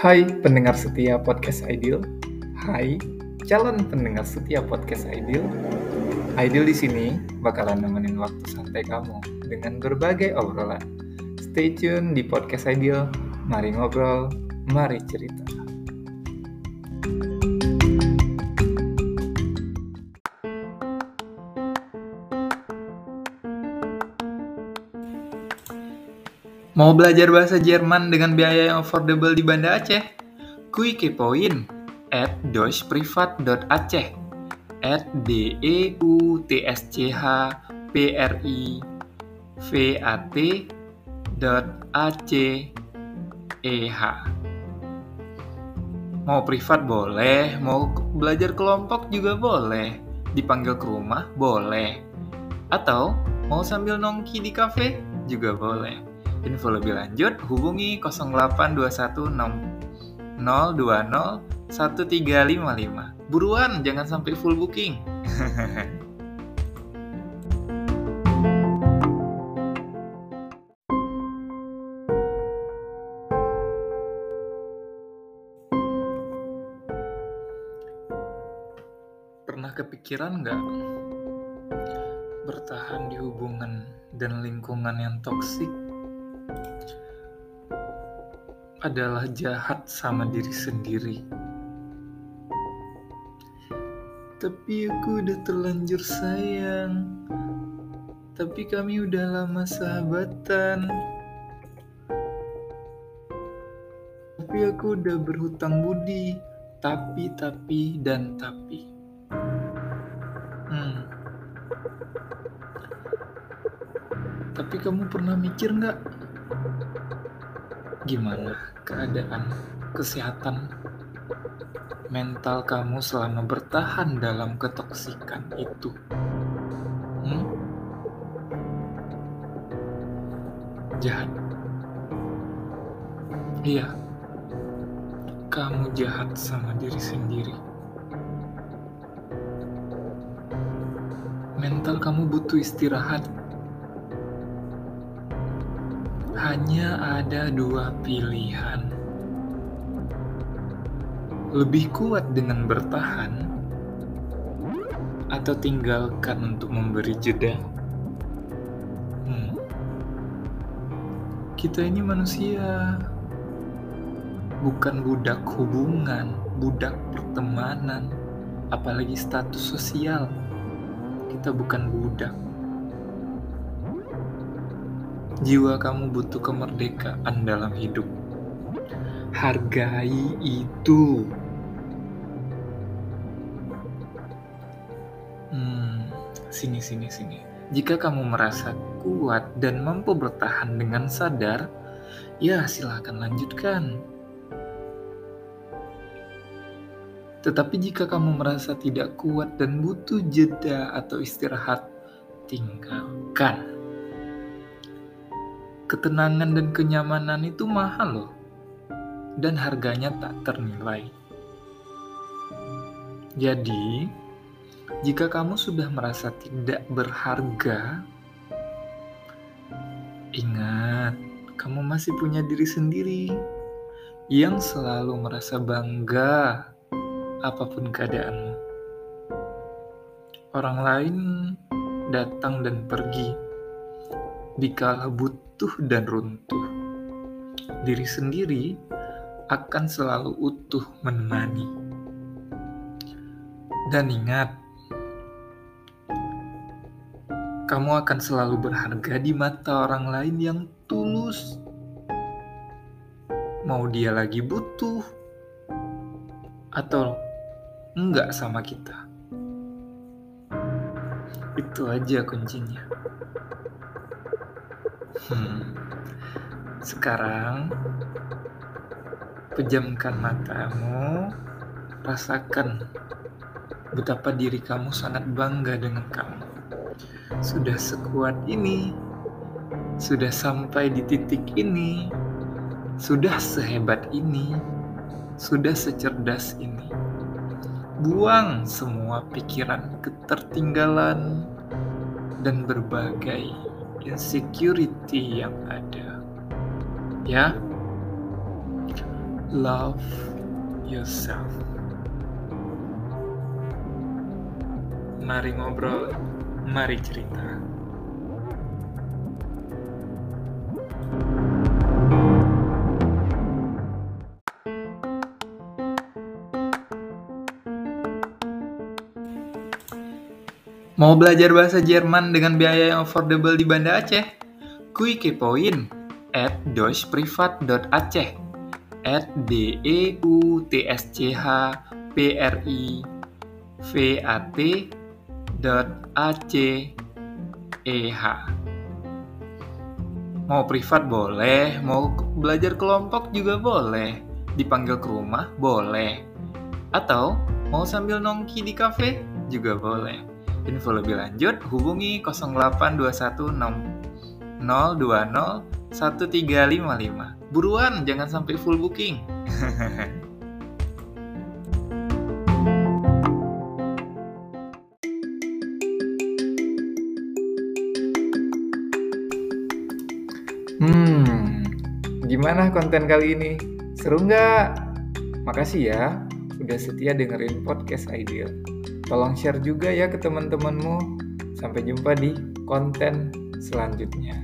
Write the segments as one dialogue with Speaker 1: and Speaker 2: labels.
Speaker 1: Hai pendengar setia podcast Ideal. Hai calon pendengar setia podcast Ideal. Ideal di sini bakalan nemenin waktu santai kamu dengan berbagai obrolan. Stay tune di podcast Ideal. Mari ngobrol, mari cerita. Mau belajar bahasa Jerman dengan biaya yang affordable di Banda Aceh? Kui kepoin at deutschprivat.aceh at d e u t s c h p r i v a t dot a c e h Mau privat boleh, mau belajar kelompok juga boleh, dipanggil ke rumah boleh, atau mau sambil nongki di kafe juga boleh. Info lebih lanjut hubungi 08216 020 1355. Buruan, jangan sampai full booking. Pernah kepikiran nggak bertahan di hubungan dan lingkungan yang toksik adalah jahat sama diri sendiri. Tapi aku udah terlanjur sayang. Tapi kami udah lama sahabatan. Tapi aku udah berhutang budi. Tapi, tapi, dan tapi. Hmm. Tapi kamu pernah mikir nggak gimana keadaan kesehatan mental kamu selama bertahan dalam ketoksikan itu? Hmm? Jahat. Iya. Kamu jahat sama diri sendiri. Mental kamu butuh istirahat hanya ada dua pilihan: lebih kuat dengan bertahan, atau tinggalkan untuk memberi jeda. Hmm. Kita ini manusia, bukan budak hubungan, budak pertemanan, apalagi status sosial. Kita bukan budak jiwa kamu butuh kemerdekaan dalam hidup. Hargai itu. Hmm, sini sini sini. Jika kamu merasa kuat dan mampu bertahan dengan sadar, ya silahkan lanjutkan. Tetapi jika kamu merasa tidak kuat dan butuh jeda atau istirahat, tinggalkan ketenangan dan kenyamanan itu mahal loh. Dan harganya tak ternilai. Jadi, jika kamu sudah merasa tidak berharga, ingat, kamu masih punya diri sendiri yang selalu merasa bangga apa pun keadaanmu. Orang lain datang dan pergi dikala butuh dan runtuh. Diri sendiri akan selalu utuh menemani. Dan ingat, kamu akan selalu berharga di mata orang lain yang tulus. Mau dia lagi butuh atau enggak sama kita. Itu aja kuncinya. Hmm. Sekarang pejamkan matamu, rasakan betapa diri kamu sangat bangga dengan kamu. Sudah sekuat ini, sudah sampai di titik ini, sudah sehebat ini, sudah secerdas ini. Buang semua pikiran ketertinggalan dan berbagai insecurity yang ada. Ya, Love yourself. Mari ngobrol, mari cerita. Mau belajar bahasa Jerman dengan biaya yang affordable di Banda Aceh? Kui kepoin at deutschprivat.aceh at d e u t s c h p r i v a t dot a c e h Mau privat boleh, mau belajar kelompok juga boleh, dipanggil ke rumah boleh, atau mau sambil nongki di kafe juga boleh. Info lebih lanjut hubungi 08216 020 1355. Buruan, jangan sampai full booking. hmm, gimana konten kali ini? Seru nggak? Makasih ya udah setia dengerin podcast Ideal. Tolong share juga ya ke teman-temanmu. Sampai jumpa di konten selanjutnya.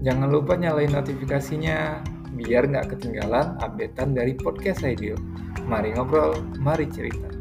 Speaker 1: Jangan lupa nyalain notifikasinya biar nggak ketinggalan updatean dari podcast Ideal. Mari ngobrol, mari cerita.